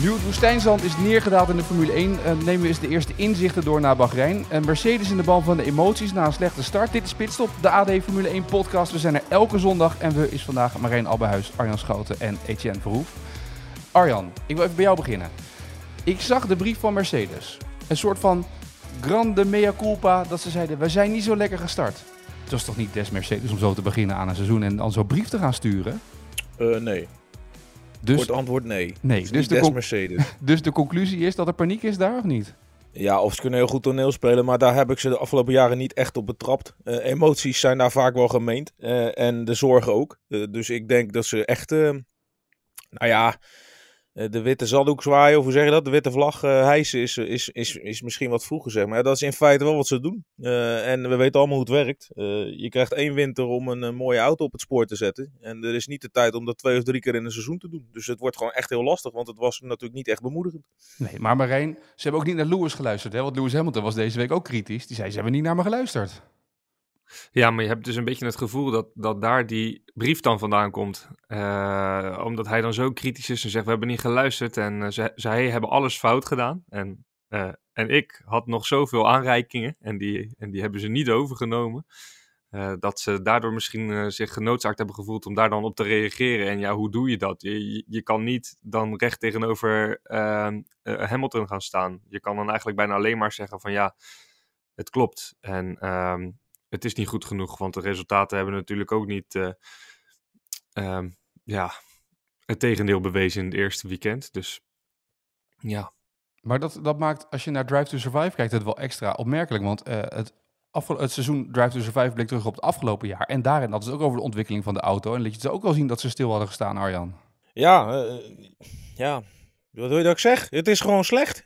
Nu het woestijnzand is neergedaald in de Formule 1, uh, nemen we eens de eerste inzichten door naar Bahrein. Uh, Mercedes in de bal van de emoties na een slechte start. Dit is Pitstop, de AD Formule 1 podcast. We zijn er elke zondag en we is vandaag Marijn Albehuis, Arjan Schoten en Etienne Verhoef. Arjan, ik wil even bij jou beginnen. Ik zag de brief van Mercedes. Een soort van grande mea culpa dat ze zeiden, we zijn niet zo lekker gestart. Het was toch niet des Mercedes om zo te beginnen aan een seizoen en dan zo'n brief te gaan sturen? Uh, nee. Dus, Kort antwoord nee. Nee, dus de, Mercedes. dus de conclusie is dat er paniek is daar of niet? Ja, of ze kunnen heel goed toneel spelen, maar daar heb ik ze de afgelopen jaren niet echt op betrapt. Uh, emoties zijn daar vaak wel gemeend uh, en de zorgen ook. Dus ik denk dat ze echt, nou ja, eh, de witte zaddoek zwaaien, of hoe zeg je dat? De witte vlag uh, hijsen is, is, is, is misschien wat vroeger, zeg maar. dat is in feite wel wat ze doen. Uh, en we weten allemaal hoe het werkt. Je krijgt één winter om een, een, mooie auto op het spoor te zetten. En er is niet de tijd om dat twee of drie keer in een seizoen te doen. Dus het wordt gewoon echt heel lastig, want het was natuurlijk niet echt bemoedigend. Nee, maar Marijn, ze hebben ook niet naar Lewis geluisterd. Hè? Want Lewis Hamilton was deze week ook kritisch. Die zei, ze hebben niet naar me geluisterd. Ja, maar je hebt dus een beetje het gevoel dat, dat daar die brief dan vandaan komt. Uh, omdat hij dan zo kritisch is en zegt: We hebben niet geluisterd en ze, zij hebben alles fout gedaan. En, uh, en ik had nog zoveel aanreikingen en die, en die hebben ze niet overgenomen. dat ze daardoor misschien zich genoodzaakt hebben gevoeld om daar dan op te reageren. En ja, hoe doe je dat? Je, je, je kan niet dan recht tegenover ehm, Hamilton gaan staan. Je kan dan eigenlijk bijna alleen maar zeggen: van ja, het klopt. En. Ehm, het is niet goed genoeg, want de resultaten hebben natuurlijk ook niet uh, um, ja, het tegendeel bewezen in het eerste weekend. Dus ja. Maar dat, dat maakt, als je naar Drive to Survive kijkt, het wel extra opmerkelijk. Want uh, het, het seizoen Drive to Survive bleek terug op het afgelopen jaar. En daarin had het ook over de ontwikkeling van de auto. En liet je het ook wel zien dat ze stil hadden gestaan, Arjan. Ja, uh, ja. Wat wil je dat ik zeg? Het is gewoon slecht.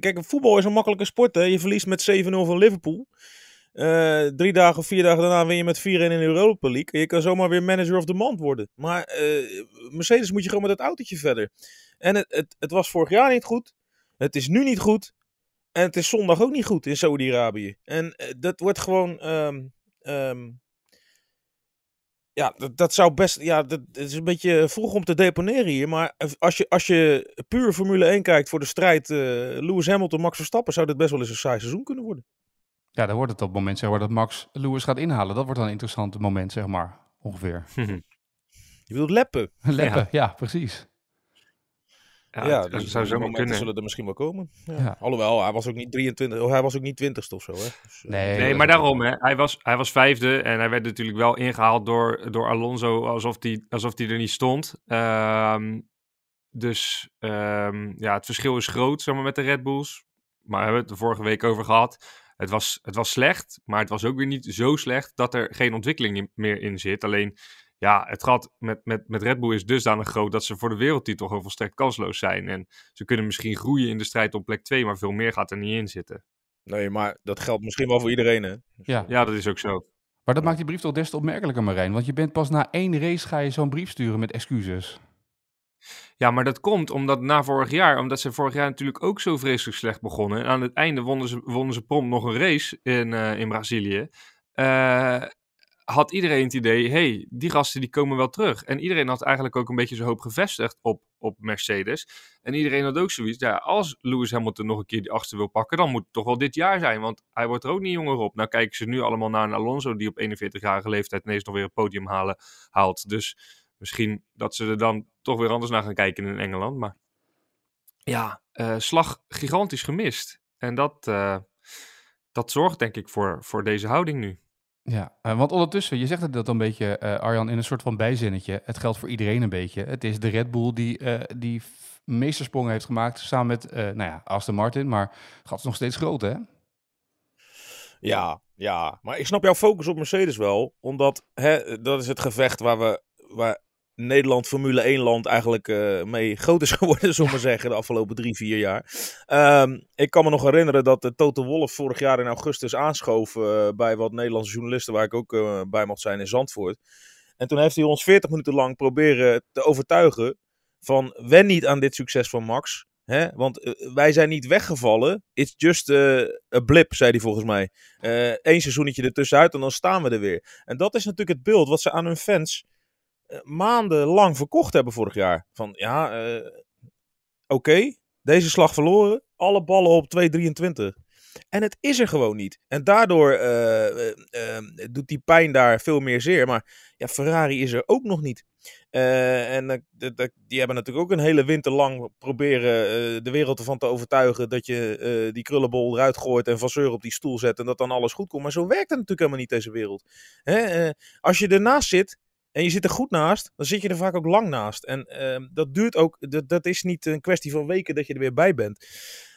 kijk, voetbal is een makkelijke sport. Hè? Je verliest met 7-0 van Liverpool. Uh, drie dagen of vier dagen daarna win je met 4-1 in de Europa League. Je kan zomaar weer manager of the month worden. Maar uh, Mercedes moet je gewoon met dat autootje verder. En het, het, het, was vorig jaar niet goed. Het is nu niet goed. En het is zondag ook niet goed in Saudi-Arabië. En uh, dat wordt gewoon. Um, um, ja, dat, dat, zou best. Ja, dat, het is een beetje vroeg om te deponeren hier. Maar als je, als je puur Formule 1 kijkt voor de strijd Lewis Hamilton, Max Verstappen, zou dit best wel eens een saai seizoen kunnen worden. Ja, dan wordt het op het moment zeg maar, dat Max Lewis gaat inhalen. Dat wordt dan een interessant moment, zeg maar, ongeveer. Je wilt leppen. leppen, ja, ja precies. Ja, ja dus zou zo kunnen. zullen er misschien wel komen. Ja. Ja. Alhoewel, hij was ook niet 23, oh, hij was ook niet 20 of zo. Hè? Dus, eh, nee, nee maar daarom, hè. Hij, was, hij was vijfde en hij werd natuurlijk wel ingehaald door, door Alonso alsof hij alsof die er niet stond. Um, dus um, ja, het verschil is groot zeg maar, met de Red Bulls. Maar we hebben het er vorige week over gehad het was, het was slecht, maar het was ook weer niet zo slecht dat er geen ontwikkeling meer in zit. Alleen, ja, het gat met, met, met Red Bull is dusdanig groot dat ze voor de wereldtitel gewoon volstrekt kansloos zijn. En ze kunnen misschien groeien in de strijd op plek 2, maar veel meer gaat er niet in zitten. Nee, maar dat geldt misschien wel voor iedereen, hè? Dus, ja. ja, dat is ook zo. Maar dat maakt die brief toch des te opmerkelijker, Marijn. Want je bent pas na één race ga je zo'n brief sturen met excuses. Ja, maar dat komt omdat na vorig jaar, omdat ze vorig jaar natuurlijk ook zo vreselijk slecht begonnen. En aan het einde wonnen ze, wonnen ze prompt nog een race in, uh, in Brazilië. Uh, had iedereen het idee, hey, die gasten die komen wel terug. En iedereen had eigenlijk ook een beetje zijn hoop gevestigd op, op Mercedes. En iedereen had ook zoiets, ja, als Lewis Hamilton nog een keer die achtste wil pakken, dan moet het toch wel dit jaar zijn. Want hij wordt er ook niet jonger op. Nou kijken ze nu allemaal naar een Alonso die op 41-jarige leeftijd ineens nog weer een podium halen, haalt. Dus misschien dat ze er dan toch weer anders naar gaan kijken in Engeland. Maar ja, uh, slag gigantisch gemist. En dat, uh, dat zorgt denk ik voor, voor deze houding nu. Ja, uh, want ondertussen, je zegt het dat een beetje, Arjan, in een soort van bijzinnetje. Het geldt voor iedereen een beetje. Het is de Red Bull die, die meestersprong heeft gemaakt samen met nou ja, Aston Martin. Maar het gat is nog steeds groot, hè? Ja, ja, maar ik snap jouw focus op Mercedes wel. Omdat hè, dat is het gevecht waar we, waar Nederland Formule 1 land eigenlijk uh, mee groot is geworden, zullen we zeggen, de afgelopen drie, vier jaar. Um, ik kan me nog herinneren dat de Toto Wolff vorig jaar in augustus aanschoof uh, bij wat Nederlandse journalisten, waar ik ook uh, bij mocht zijn in Zandvoort. En toen heeft hij ons 40 minuten lang proberen te overtuigen van wen niet aan dit succes van Max. Hè? Want wij zijn niet weggevallen. It's just a blip, zei hij volgens mij. Eén seizoenetje ertussenuit en dan staan we er weer. En dat is natuurlijk het beeld wat ze aan hun fans maandenlang verkocht hebben vorig jaar. Van ja, uh, oké, deze slag verloren, alle ballen op 2,23. En het is er gewoon niet. En daardoor uh, doet die pijn daar veel meer zeer. Maar ja, Ferrari is er ook nog niet. En die hebben natuurlijk ook een hele winter lang proberen de wereld ervan te overtuigen dat je die krullenbol eruit gooit en Vasseur op die stoel zet en dat dan alles goed komt. Maar zo werkt het natuurlijk helemaal niet deze wereld. Hè? als je ernaast zit, en je zit er goed naast, dan zit je er vaak ook lang naast. En uh, dat duurt ook, dat, dat is niet een kwestie van weken dat je er weer bij bent.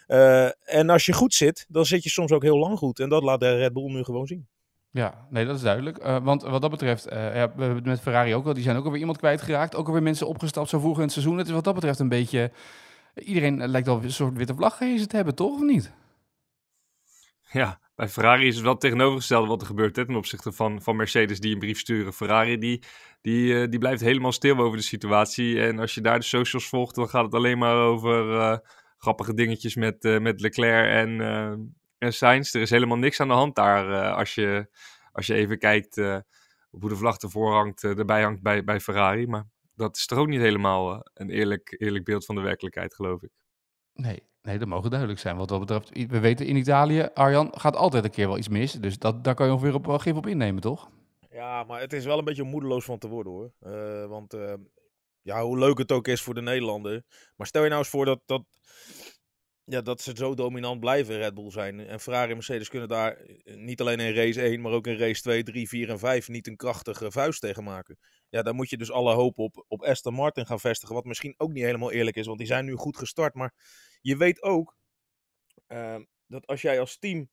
Uh, en als je goed zit, dan zit je soms ook heel lang goed. En dat laat de Red Bull nu gewoon zien. Ja, nee, dat is duidelijk. Uh, want wat dat betreft, uh, ja, we hebben met Ferrari ook al, die zijn ook alweer iemand kwijtgeraakt. Ook alweer mensen opgestapt zo vroeg in het seizoen. Het is wat dat betreft een beetje, iedereen lijkt al een soort witte vlag gehezen te hebben, toch? Of niet? Ja, bij Ferrari is het wel tegenovergestelde wat er gebeurt ten opzichte van, van Mercedes die een brief sturen. Ferrari die, die, uh, die blijft helemaal stil over de situatie. En als je daar de socials volgt, dan gaat het alleen maar over uh, grappige dingetjes met, uh, met Leclerc en, en Sainz. Er is helemaal niks aan de hand daar als, je, als je even kijkt hoe de vlag ervoor hangt, erbij hangt bij, bij Ferrari. Maar dat is toch ook niet helemaal een eerlijk, eerlijk beeld van de werkelijkheid, geloof ik. Nee, Nee, dat mogen duidelijk zijn. Wat dat betreft, we weten in Italië, Arjan, gaat altijd een keer wel iets mis. Dus dat, daar kan je ongeveer op, gif op innemen, toch? Ja, maar het is wel een beetje moedeloos van te worden hoor. Uh, want uh, ja, hoe leuk het ook is voor de Nederlander. Maar stel je nou eens voor dat, dat, ja, dat ze zo dominant blijven, Red Bull zijn. En Ferrari en Mercedes kunnen daar niet alleen in race 1, maar ook in race 2, 3, 4 en 5 niet een krachtige vuist tegen maken. Ja, daar moet je dus alle hoop op, op Aston Martin gaan vestigen. Wat misschien ook niet helemaal eerlijk is, want die zijn nu goed gestart. Maar je weet ook uh, dat als jij als team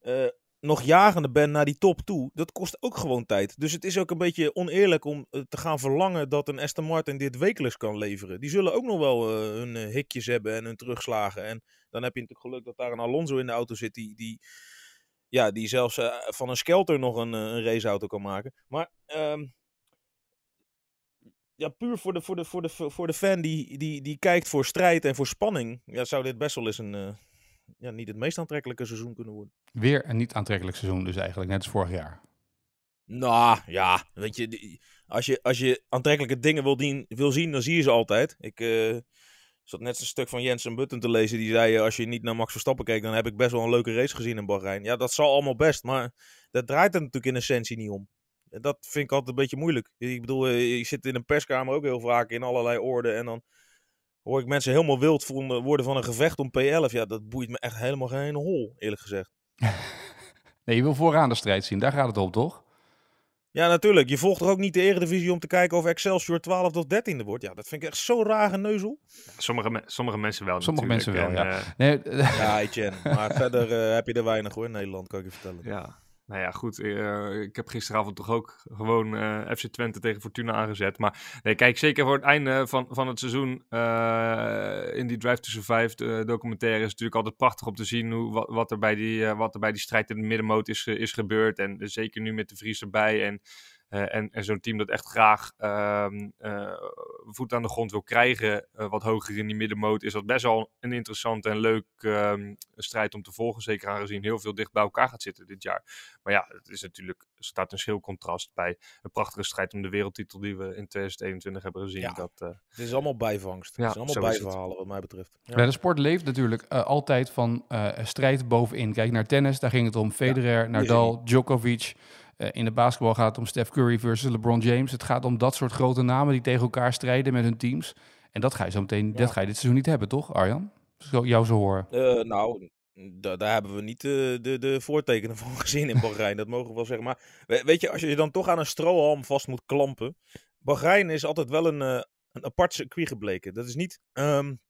uh, nog jagende bent naar die top toe, dat kost ook gewoon tijd. Dus het is ook een beetje oneerlijk om uh, te gaan verlangen dat een Aston Martin dit wekelijks kan leveren. Die zullen ook nog wel hun hikjes hebben en hun terugslagen. En dan heb je natuurlijk geluk dat daar een Alonso in de auto zit die, die, ja, die zelfs van een Skelter nog een, een raceauto kan maken. Maar ehm, ja, puur voor de, voor de, voor de, voor de fan die, die, die kijkt voor strijd en voor spanning, ja, zou dit best wel eens een, ja, niet het meest aantrekkelijke seizoen kunnen worden. Weer een niet aantrekkelijk seizoen dus eigenlijk, net als vorig jaar. Nou, ja, weet je, als je, als je aantrekkelijke dingen wil, dien, wil zien, dan zie je ze altijd. Ik uh, zat net een stuk van Jensen Button te lezen, die zei, als je niet naar Max Verstappen keek, dan heb ik best wel een leuke race gezien in Bahrein. Ja, dat zal allemaal best, maar dat draait er natuurlijk in essentie niet om. En dat vind ik altijd een beetje moeilijk. Ik bedoel, eh, je zit in een perskamer ook heel vaak in allerlei orde. En dan hoor ik mensen helemaal wild worden van een gevecht om P11. Ja, dat boeit me echt helemaal geen hol, eerlijk gezegd. nee, je wil vooraan de strijd zien. Daar gaat het om, toch? Ja, natuurlijk. Je volgt er ook niet de Eredivisie om te kijken of Excelsior 12 of 13e wordt. Ja, dat vind ik echt zo raar neuzel. sommige, me sommige mensen wel Sommige mensen wel, en, ja. Uh... Nee, ja, Etienne. Maar verder uh, heb je er weinig hoor in Nederland, kan ik je vertellen. Ja. Nou ja, goed. Uh, ik heb gisteravond toch ook gewoon uh, FC Twente tegen Fortuna aangezet. Maar nee, kijk, zeker voor het einde van, van het seizoen uh, in die Drive to Survive documentaire is natuurlijk altijd prachtig om te zien hoe, wat, er, bij die, wat er bij die strijd in de middenmoot is, is gebeurd. En zeker nu met de Vries erbij en en, en zo'n team dat echt graag uh, voet aan de grond wil krijgen, wat hoger in die middenmoot, is dat best wel een interessante en leuk ehm, strijd om te volgen. Zeker aangezien heel veel dicht bij elkaar gaat zitten dit jaar. Maar ja, het is natuurlijk, staat een schil contrast bij een prachtige strijd om de wereldtitel die we in 2021 hebben gezien. Ja, dat, het is allemaal bijvangst. Ja, het is allemaal bijverhalen wat mij betreft. Ja. ja. de sport leeft natuurlijk altijd van strijd bovenin. Kijk naar tennis, daar ging het om Federer, Nadal, Djokovic. Uh, in de basketbal gaat het om Steph Curry versus LeBron James. Het gaat om dat soort grote namen die tegen elkaar strijden met hun teams. En dat ga je zo meteen, ja. dat ga je dit seizoen niet hebben, toch, Arjan? Zo, jou zo horen. Uh, nou, daar hebben we niet de, de, de voortekenen van gezien in Bahrein. dat mogen we wel zeggen. Maar weet je, als je je dan toch aan een strohalm vast moet klampen. Bahrein is altijd wel een, uh, een apart circuit gebleken. Dat is niet um,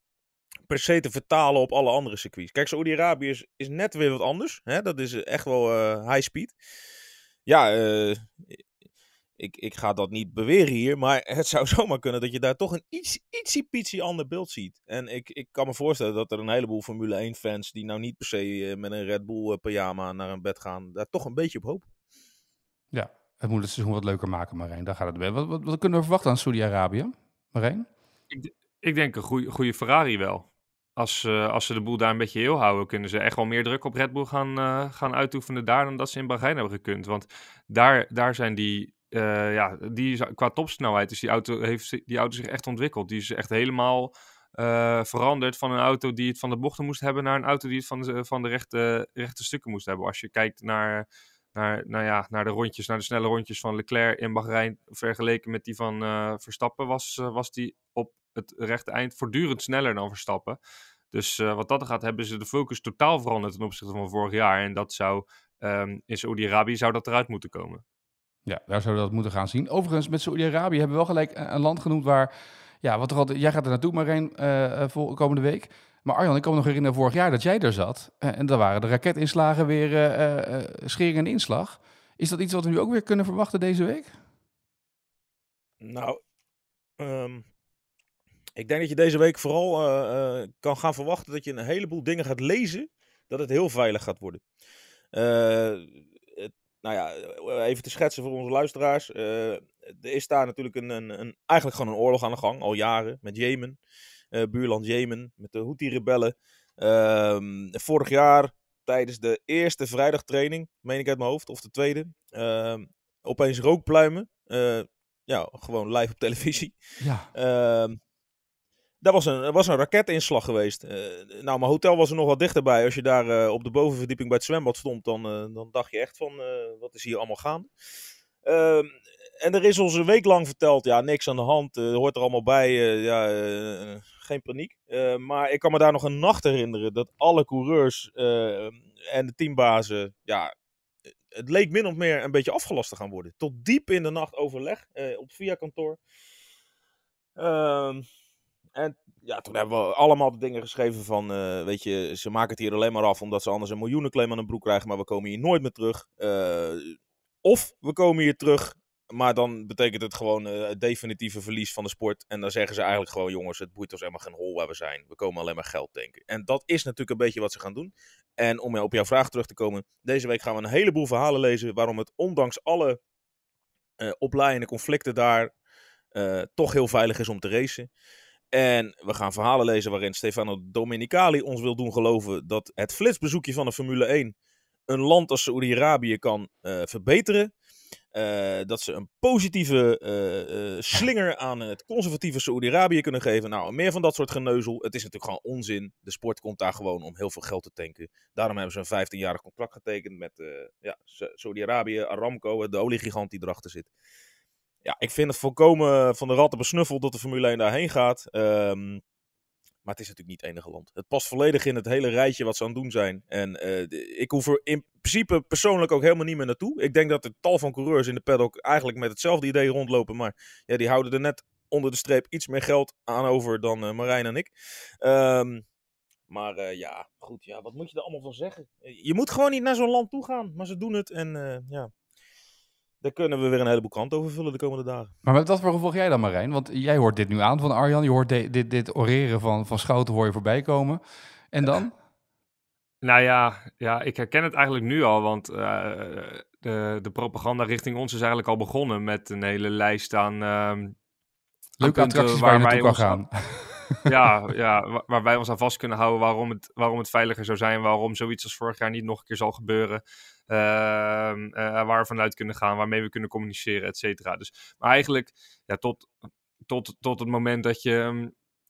per se te vertalen op alle andere circuits. Kijk, Saudi-Arabië is, is net weer wat anders. Hè? Dat is echt wel uh, high speed ja, uh, ik, ik ga dat niet beweren hier, maar het zou zomaar kunnen dat je daar toch een iets, ietsie pietsie ander beeld ziet. En ik, ik kan me voorstellen dat er een heleboel Formule 1 fans die nou niet per se uh, met een Red Bull uh, pyjama naar een bed gaan, daar toch een beetje op hopen. Ja, het moet het seizoen wat leuker maken, Marijn. Daar gaat het bij. Wat, wat, wat kunnen we verwachten aan Saudi-Arabië, Marijn? Ik, ik denk een goede Ferrari wel. Als, uh, als ze de boel daar een beetje heel houden, kunnen ze echt wel meer druk op Red Bull gaan, uh, gaan uitoefenen daar dan dat ze in Bahrein hebben gekund. Want daar, daar zijn die eh, ja, die qua topsnelheid is die auto, heeft die auto zich echt ontwikkeld. Die is echt helemaal eh, veranderd van een auto die het van de bochten moest hebben naar een auto die het van de, van de rechte, rechte stukken moest hebben. Als je kijkt naar, naar, nou ja, naar de rondjes, naar de snelle rondjes van Leclerc in Bahrein, vergeleken met die van Verstappen, was, was die op het rechte eind voortdurend sneller dan Verstappen. Dus wat dat gaat, hebben ze de focus totaal veranderd ten opzichte van vorig jaar. En dat zou um, in Saudi-Arabië zou dat eruit moeten komen. Ja, daar zouden we dat moeten gaan zien. Overigens, met Saudi-Arabië hebben we wel gelijk een land genoemd waar, ja, wat er altijd, jij gaat er naartoe, Marijn, uh, voor komende week. Maar Arjan, ik kan me nog herinneren vorig jaar dat jij er zat. Uh, en dan waren de raketinslagen weer uh, schering en inslag. Is dat iets wat we nu ook weer kunnen verwachten deze week? Nou, um, ik denk dat je deze week vooral kan gaan verwachten dat je een heleboel dingen gaat lezen. Dat het heel veilig gaat worden. Het, nou ja, even te schetsen voor onze luisteraars. er is daar natuurlijk een, een, een, eigenlijk gewoon een oorlog aan de gang, al jaren, met Jemen. buurland Jemen, met de Houthi-rebellen. Ehm, vorig jaar, tijdens de eerste vrijdagtraining, meen ik uit mijn hoofd, of de tweede, uh, opeens rookpluimen. Ja, gewoon live op televisie. Ja. Uh, daar was een, was een raketinslag geweest. Uh, nou, mijn hotel was er nog wat dichterbij. Als je daar uh, op de bovenverdieping bij het zwembad stond, dan, uh, dan dacht je echt van, wat is hier allemaal gaande? Ehm, en er is ons een week lang verteld, ja, niks aan de hand, hoort er allemaal bij, ja, geen paniek. maar ik kan me daar nog een nacht herinneren dat alle coureurs en de teambazen, ja, het leek min of meer een beetje afgelast te gaan worden. Tot diep in de nacht overleg op VIA-kantoor. Ehm en ja, toen hebben we allemaal de dingen geschreven van, uh, weet je, ze maken het hier alleen maar af omdat ze anders een miljoenenclaim aan hun broek krijgen, maar we komen hier nooit meer terug. Uh, of we komen hier terug, maar dan betekent het gewoon uh, het definitieve verlies van de sport. En dan zeggen ze eigenlijk gewoon, jongens, het boeit ons helemaal geen hol waar we zijn. We komen alleen maar geld denken. En dat is natuurlijk een beetje wat ze gaan doen. En om op jouw vraag terug te komen, deze week gaan we een heleboel verhalen lezen waarom het ondanks alle opleidende conflicten daar toch heel veilig is om te racen. En we gaan verhalen lezen waarin Stefano Domenicali ons wil doen geloven dat het flitsbezoekje van de Formule 1 een land als Saoedi-Arabië kan uh, verbeteren. Uh, dat ze een positieve uh, slinger aan het conservatieve Saoedi-Arabië kunnen geven. Nou, meer van dat soort geneuzel. Het is natuurlijk gewoon onzin. De sport komt daar gewoon om heel veel geld te tanken. Daarom hebben ze een 15-jarig contract getekend met ja, Saoedi-Arabië, Aramco, de oliegigant die erachter zit ja, ik vind het volkomen van de ratten besnuffeld dat de Formule 1 daarheen gaat. Um, maar het is natuurlijk niet het enige land. Het past volledig in het hele rijtje wat ze aan het doen zijn. En uh, ik hoef er in principe persoonlijk ook helemaal niet meer naartoe. Ik denk dat er tal van coureurs in de paddock eigenlijk met hetzelfde idee rondlopen. Maar ja, die houden er net onder de streep iets meer geld aan over dan uh, Marijn en ik. Um, maar uh, ja, goed, ja, wat moet je er allemaal van zeggen? Je moet gewoon niet naar zo'n land toe gaan. Maar ze doen het en ja, daar kunnen we weer een heleboel kant over vullen de komende dagen. Maar met wat voor gevolg jij dan, Marijn? Want jij hoort dit nu aan van Arjan. Je hoort dit, dit oreren van, van Schouten hoor je voorbij komen. En dan? Nou ja, ja, ik herken het eigenlijk nu al, want uh, de, de propaganda richting ons is eigenlijk al begonnen met een hele lijst aan... Uh, Leuke attracties waar, waar je naartoe kan gaan. ja, ja, waar wij ons aan vast kunnen houden waarom het, waarom het veiliger zou zijn, waarom zoiets als vorig jaar niet nog een keer zal gebeuren. Uh, uh, waar we vanuit kunnen gaan, waarmee we kunnen communiceren, et cetera. Dus, maar eigenlijk, ja, tot, tot, tot het moment dat je, ehm,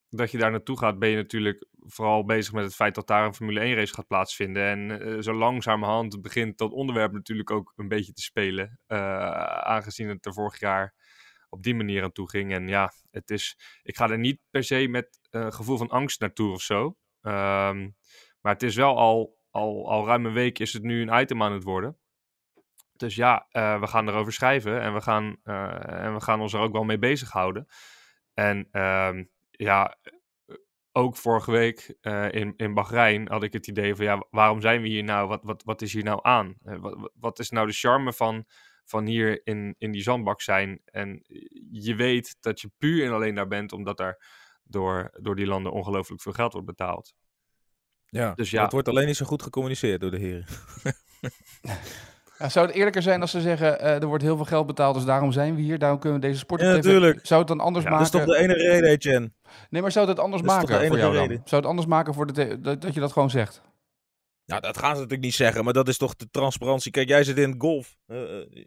dat je daar naartoe gaat, ben je natuurlijk vooral bezig met het feit dat daar een Formule 1 race gaat plaatsvinden. En uh, zo langzamerhand begint dat onderwerp natuurlijk ook een beetje te spelen. Uh, aangezien het er vorig jaar op die manier aan toe ging. En ja, het is, ik ga er niet per se met een uh, gevoel van angst naartoe of zo. Um, maar het is wel al, al, al ruim een week is het nu een item aan het worden. Dus ja, uh, we gaan erover schrijven en we gaan, uh, en we gaan ons er ook wel mee bezighouden. En um, ja, ook vorige week in, in Bahrein had ik het idee van ja, waarom zijn we hier nou? Wat, wat, wat is hier nou aan? wat, wat is nou de charme van, van hier in, in die zandbak zijn. En je weet dat je puur en alleen daar bent omdat daar door, door die landen ongelooflijk veel geld wordt betaald. Ja, dus ja, het wordt alleen niet zo goed gecommuniceerd door de heren. Ja, zou het eerlijker zijn als ze zeggen, uh, er wordt heel veel geld betaald, dus daarom zijn we hier, daarom kunnen we deze sport... Ja, natuurlijk. Zou het dan anders ja, maken? Dat is toch de enige reden, Etienne? Nee, maar zou het anders maken voor jou dan? Zou het anders maken voor de dat, dat je dat gewoon zegt? Nou, dat gaan ze natuurlijk niet zeggen, maar dat is toch de transparantie. Kijk, jij zit in golf. Uh,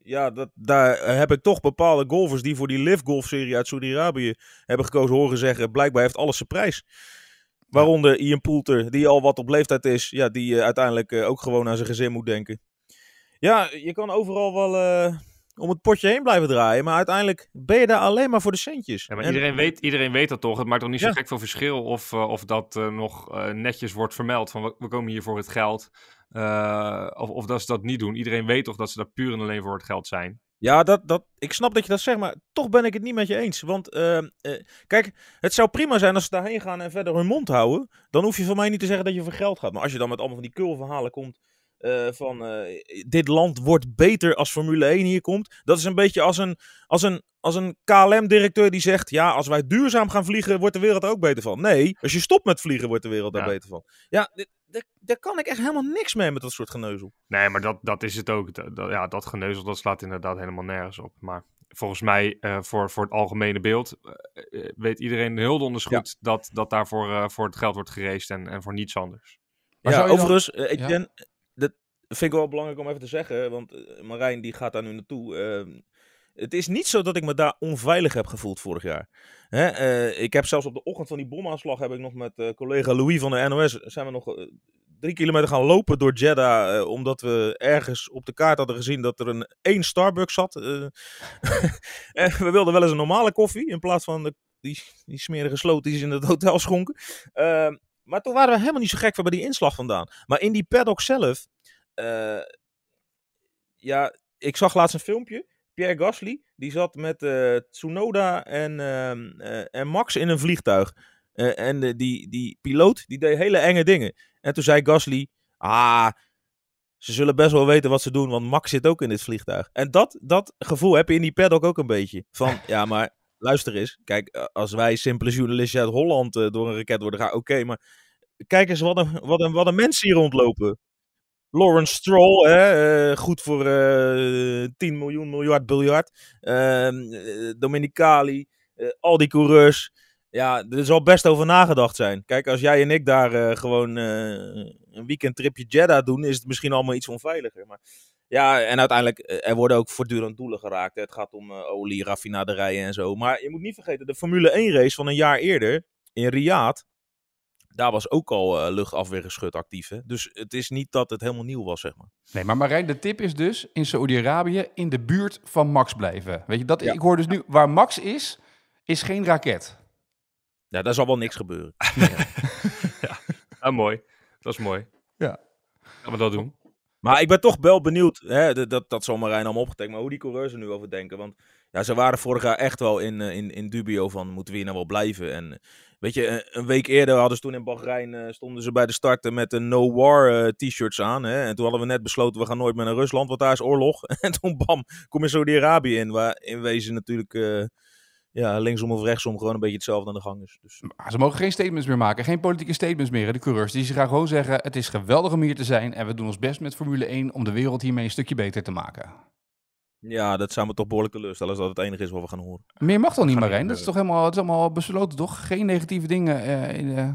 ja, dat, daar heb ik toch bepaalde golfers die voor die Live Golf serie uit Saudi-Arabië hebben gekozen, horen zeggen. Blijkbaar heeft alles zijn prijs. Waaronder Ian Poulter, die al wat op leeftijd is. Ja, die uh, uiteindelijk uh, ook gewoon aan zijn gezin moet denken. Ja, je kan overal wel om het potje heen blijven draaien. Maar uiteindelijk ben je daar alleen maar voor de centjes. Ja, maar en... iedereen, weet, iedereen weet dat toch? Het maakt toch niet zo gek veel verschil of, uh, of dat uh, nog uh, netjes wordt vermeld van we, we, komen hier voor het geld. of, of dat ze dat niet doen. Iedereen weet toch dat ze daar puur en alleen voor het geld zijn. Ja, dat, dat, ik snap dat je dat zegt, maar toch ben ik het niet met je eens. Want kijk, het zou prima zijn als ze daarheen gaan en verder hun mond houden. Dan hoef je van mij niet te zeggen dat je voor geld gaat. Maar als je dan met allemaal van die kulverhalen komt uh, van uh, dit land wordt beter als Formule 1 hier komt. Dat is een beetje als een, als een, als een KLM-directeur die zegt: Ja, als wij duurzaam gaan vliegen, wordt de wereld er ook beter van. Nee, als je stopt met vliegen, wordt de wereld er beter van. Ja, daar kan ik echt helemaal niks mee met dat soort geneuzel. Nee, maar dat, dat is het ook. Dat, ja, dat geneuzel dat slaat inderdaad helemaal nergens op. Maar volgens mij, uh, voor, voor het algemene beeld, weet iedereen heel donders goed ja. dat, dat daarvoor voor het geld wordt gereest en, en voor niets anders. Maar ja, overigens, dan... ik ja? Vind ik wel belangrijk om even te zeggen, want eh, Marijn die gaat daar nu naartoe. Uh, het is niet zo dat ik me daar onveilig heb gevoeld vorig jaar. Hè? Uh, ik heb zelfs op de ochtend van die bomaanslag heb ik nog met uh, collega Louis van de NOS zijn we nog drie kilometer gaan lopen door Jeddah, omdat we ergens op de kaart hadden gezien dat er een één Starbucks zat. we wilden wel eens een normale koffie in plaats van de, die, die smerige sloot die ze in het hotel schonken. Ehm, maar toen waren we helemaal niet zo gek van bij die inslag vandaan. Maar in die paddock zelf uh, ja, ik zag laatst een filmpje. Pierre Gasly, die zat met uh, Tsunoda en, uh, en Max in een vliegtuig. en die, die piloot, die deed hele enge dingen. En toen zei Gasly, ah, ze zullen best wel weten wat ze doen, want Max zit ook in dit vliegtuig. En dat, dat gevoel heb je in die paddock ook een beetje. Van, ja, maar luister eens. Kijk, als wij simpele journalisten uit Holland door een raket worden gaan, oké, okay, maar kijk eens wat een, wat, een, wat een mensen hier rondlopen. Lawrence Stroll, uh, goed voor uh, 10 miljoen miljard biljard. Uh, Dominicali, al die coureurs. Ja, er zal best over nagedacht zijn. Kijk, als jij en ik daar gewoon een weekendtripje Jeddah doen, is het misschien allemaal iets onveiliger. Maar ja, en uiteindelijk, er worden ook voortdurend doelen geraakt. Het gaat om olie, raffinaderijen en zo. Maar je moet niet vergeten, de Formule 1 race van een jaar eerder in Riyadh daar was ook al uh, luchtafweergeschut actief. Hè? Dus het is niet dat het helemaal nieuw was, zeg maar. Nee, maar Marijn, de tip is dus in Saoedi-Arabië in de buurt van Max blijven. Weet je, dat, ja. ik hoor dus nu, waar Max is, is geen raket. Ja, daar zal wel niks gebeuren. ja, ah, mooi. Dat is mooi. Ja. Gaan we dat doen. Maar ik ben toch wel benieuwd, hè, dat, dat, zal Marijn allemaal opgetekend, maar hoe die coureurs er nu over denken. Want ja, ze waren vorig jaar echt wel in, in, in dubio van, moeten we hier nou wel blijven? En Weet je, een week eerder hadden ze toen in Bahrein, uh, stonden ze bij de start met een No War t-shirts aan. Hè? En toen hadden we net besloten, we gaan nooit meer naar Rusland, want daar is oorlog. en toen bam, kom je Saudi-Arabië in, waar in wezen natuurlijk ja, linksom of rechtsom gewoon een beetje hetzelfde aan de gang is. Dus. Maar ze mogen geen statements meer maken, geen politieke statements meer, de coureurs. Die ze gaan gewoon zeggen, het is geweldig om hier te zijn en we doen ons best met Formule 1 om de wereld hiermee een stukje beter te maken. Ja, dat zou me toch behoorlijk teleurstellen als dat het enige is wat we gaan horen. Meer mag toch niet, Marijn? Dat is toch helemaal, het is allemaal besloten, toch? Geen negatieve dingen uh, in de...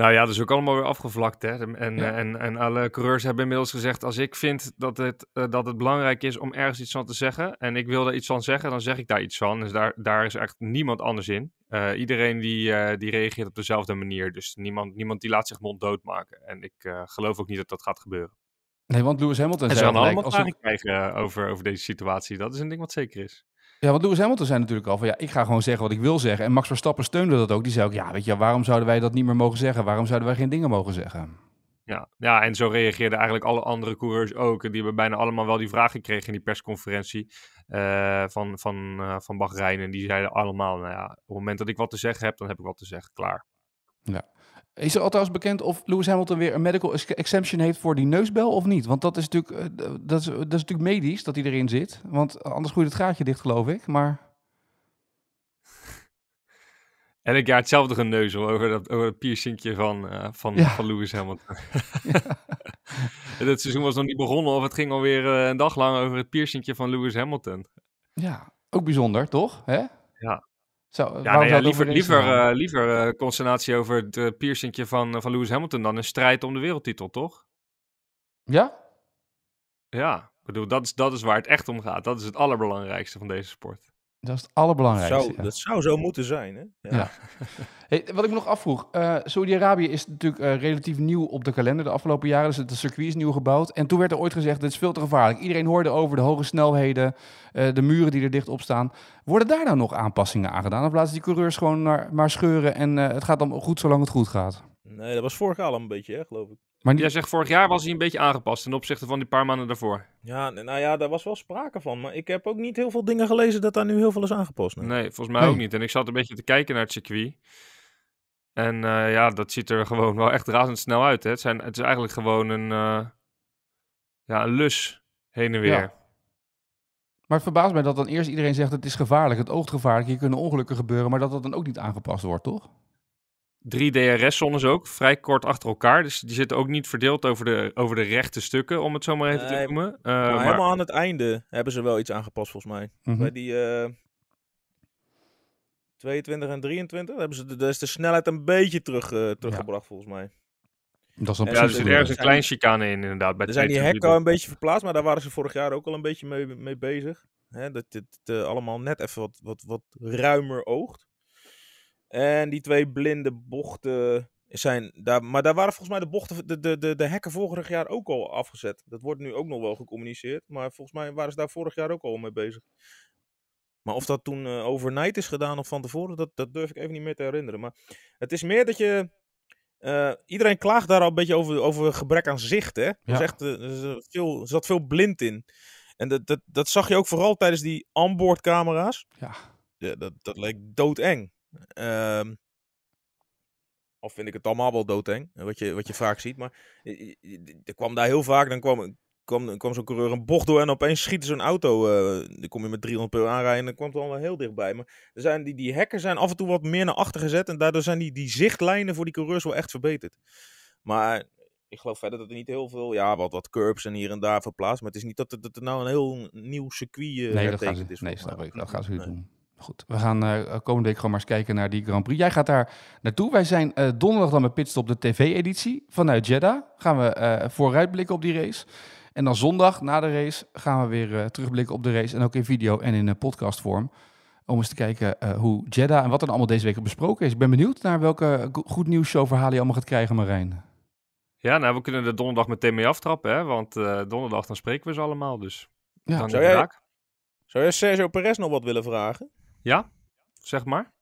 Nou ja, dat is ook allemaal weer afgevlakt. Hè? En, ja. en, en alle coureurs hebben inmiddels gezegd: als ik vind dat het, uh, dat het belangrijk is om ergens iets van te zeggen. en ik wil daar iets van zeggen, dan zeg ik daar iets van. Dus daar, daar is echt niemand anders in. Uh, iedereen die, die reageert op dezelfde manier. Dus niemand, niemand die laat zich monddood maken. En ik geloof ook niet dat dat gaat gebeuren. Nee, want Lewis Hamilton en ze gaan allemaal vragen krijgen over, over deze situatie. Dat is een ding wat zeker is. Ja, want Lewis Hamilton zei natuurlijk al van ja, ik ga gewoon zeggen wat ik wil zeggen. En Max Verstappen steunde dat ook. Die zei ook, ja, weet je, waarom zouden wij dat niet meer mogen zeggen? Waarom zouden wij geen dingen mogen zeggen? Ja, ja en zo reageerden eigenlijk alle andere coureurs ook. Die hebben bijna allemaal wel die vraag gekregen in die persconferentie uh, van, van, uh, van Bahrein. En die zeiden allemaal, nou ja, op het moment dat ik wat te zeggen heb, dan heb ik wat te zeggen. Klaar. Ja. Is er althans bekend of Lewis Hamilton weer een medical exemption heeft voor die neusbel of niet? Want dat is natuurlijk, uh, dat is, dat is natuurlijk medisch dat hij erin zit. Want anders groeit het gaatje dicht, geloof ik. Maar... Elk jaar hetzelfde geneuzel over dat, over het piercingje van, uh, van, ja. van Lewis Hamilton. ja. het seizoen was nog niet begonnen of het ging alweer een dag lang over het piercingje van Lewis Hamilton. Ja, ook bijzonder, toch? Hè? Ja. Zo, Ja, liever, liever, eh, liever eh, consternatie over het uh, piercingje van, van Lewis Hamilton dan een strijd om de wereldtitel, toch? Ja? Ja, ik bedoel, dat is, dat is waar het echt om gaat. Dat is het allerbelangrijkste van deze sport. Dat is het allerbelangrijkste. Zou, ja. Dat zou zo moeten zijn, hè? Ja. Hey, wat ik me nog afvroeg, eh Saudi-Arabië is natuurlijk eh, relatief nieuw op de kalender de afgelopen jaren. Dus het circuit is nieuw gebouwd. En toen werd er ooit gezegd, dit is veel te gevaarlijk. Iedereen hoorde over de hoge snelheden, eh, de muren die er dicht op staan. Worden daar nou nog aanpassingen aan gedaan? Of laten die coureurs gewoon maar scheuren en het gaat dan goed zolang het goed gaat? Nee, dat was vorig jaar al een beetje, hè, geloof ik. Maar Jij zegt vorig jaar was hij een beetje aangepast ten opzichte van die paar maanden daarvoor. Ja, nou ja, daar was wel sprake van. Maar ik heb ook niet heel veel dingen gelezen dat daar nu heel veel is aangepast. nee. Nee, volgens mij Nee. ook niet. En ik zat een beetje te kijken naar het circuit. En eh, ja, dat ziet er gewoon wel echt razendsnel uit. Hè? Het, zijn, het is eigenlijk gewoon een, eh, ja, een lus heen en weer. Ja. maar het verbaast mij dat dan eerst iedereen zegt, het is gevaarlijk, het oogt gevaarlijk, hier kunnen ongelukken gebeuren. Maar dat dat dan ook niet aangepast wordt, toch? Drie DRS-zones ook, vrij kort achter elkaar. Dus die zitten ook niet verdeeld over de, over de rechte stukken, om het zo maar even Nee, te noemen. Eh, maar maar- helemaal aan het einde hebben ze wel iets aangepast, volgens mij. Mhm. Bij die eh 22 en 23 hebben ze de, is de snelheid een beetje terug, eh, teruggebracht, volgens mij. Dat is dan Ja, ja, er precies zit er ergens een klein chicane in, inderdaad. Bij Er zijn die 22 hekken al een beetje verplaatst, maar daar waren ze vorig jaar ook al een beetje mee, mee bezig. Hè, dat het eh, allemaal net even wat, wat, wat ruimer oogt. En die twee blinde bochten zijn daar. Maar daar waren volgens mij de bochten, de, de, de, de hekken vorig jaar ook al afgezet. Dat wordt nu ook nog wel gecommuniceerd. Maar volgens mij waren ze daar vorig jaar ook al mee bezig. Maar of dat toen eh, overnight is gedaan of van tevoren, dat, dat durf ik even niet meer te herinneren. Maar het is meer dat je. eh, iedereen klaagt daar al een beetje over, over gebrek aan zicht. Hè? Er, Ja. echt, eh, er zat veel, zat veel blind in. En dat, dat, dat zag je ook vooral tijdens die onboard camera's. Ja. Ja, dat, dat leek doodeng. Ehm of vind ik het allemaal wel doodeng, wat je, wat je vaak ziet. Maar er kwam daar heel vaak, dan kwam, kwam, kwam zo'n coureur een bocht door en opeens schiet zo'n auto. eh, dan kom je met 300 per aanrijden en dan kwam het allemaal heel dichtbij. Maar er zijn, die, die hekken zijn af en toe wat meer naar achter gezet en daardoor zijn die, die zichtlijnen voor die coureurs wel echt verbeterd. Maar ik geloof verder dat er niet heel veel, ja, wat, wat curbs en hier en daar verplaatst. Maar het is niet dat, er- dat er nou een heel nieuw circuit eh, Nee, dat gaan ze, is. nee snap ik. Dat gaan ze Nee. doen. Goed, we gaan eh, komende week gewoon maar eens kijken naar die Grand Prix. Jij gaat daar naartoe. Wij zijn eh, donderdag dan met Pitstop de tv-editie vanuit Jeddah. Gaan we eh, vooruitblikken op die race. En dan zondag na de race gaan we weer eh, terugblikken op de race. En ook in video en in uh, podcastvorm. Om eens te kijken eh, hoe Jeddah en wat er allemaal deze week besproken is. Ik ben benieuwd naar welke go- goed nieuws show verhalen je allemaal gaat krijgen, Marijn. Ja, nou, we kunnen de donderdag meteen mee aftrappen, hè? Want eh, donderdag dan spreken we ze allemaal, dus Ja. dan Zou jij-. Zou je Sergio Perez nog wat willen vragen? Ja, zeg maar.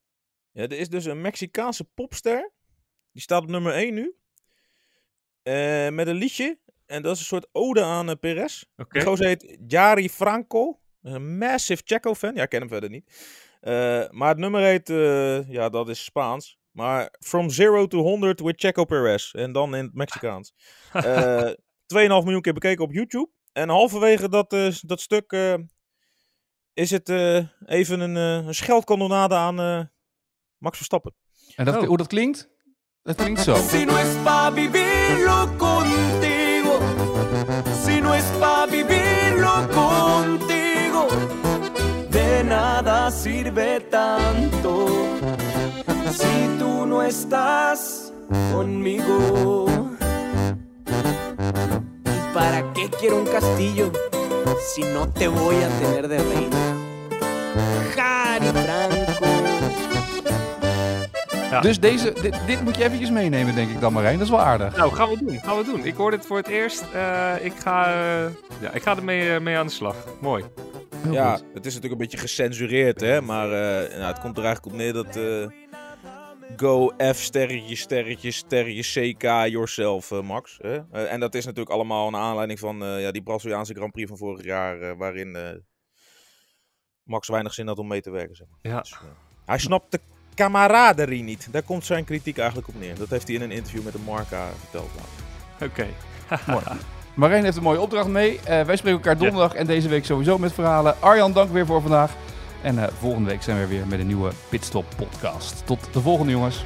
Ja, er is dus een Mexicaanse popster. Die staat op nummer 1 nu. Eh, met een liedje. En dat is een soort ode aan eh, Perez. Gozer heet Jari Franco. Een massive Checo-fan. Ja, ik ken hem verder niet. Eh, maar het nummer heet, ja, dat is Spaans. Maar From Zero to 100 with Checo Perez. En dan in het Mexicaans. Eh 2,5 miljoen keer bekeken op YouTube. En halverwege dat, dat stuk is het eh, even een, eh, een scheldkanonade aan eh, Max Verstappen. En dat, Oh. hoe dat klinkt? Dat klinkt zo. Si no es pa vivirlo contigo, si no es pa vivirlo contigo, de nada sirve tanto si tú no estás conmigo. ¿Y para qué quiero un castillo si no te voy a tener de reina? Jari Franco. Ja. Dus deze, dit, dit moet je eventjes meenemen, denk ik dan, Marijn. Dat is wel aardig. Nou, gaan we doen. Gaan we doen. Ik hoor dit voor het eerst. Eh, ik, ga, eh, ja, ik ga ermee eh, mee aan de slag. Mooi. Heel ja, goed. het is natuurlijk een beetje gecensureerd, hè. Maar eh, nou, het komt er eigenlijk op neer dat... Go F sterretje, sterretje, sterretje, CK yourself, eh, Max. Hè? Eh, en dat is natuurlijk allemaal een aanleiding van eh, ja, die Braziliaanse Grand Prix van vorig jaar, eh, waarin eh, Max weinig zin had om mee te werken. Zeg maar. Ja. Dus, hij snapt de camaraderie niet. Daar komt zijn kritiek eigenlijk op neer. Dat heeft hij in een interview met de Marca verteld. Oké. Mooi. Marijn heeft een mooie opdracht mee. Eh, wij spreken elkaar donderdag en deze week sowieso met verhalen. Arjan, dank weer voor vandaag. En eh, volgende week zijn we weer met een nieuwe Pitstop podcast. Tot de volgende jongens.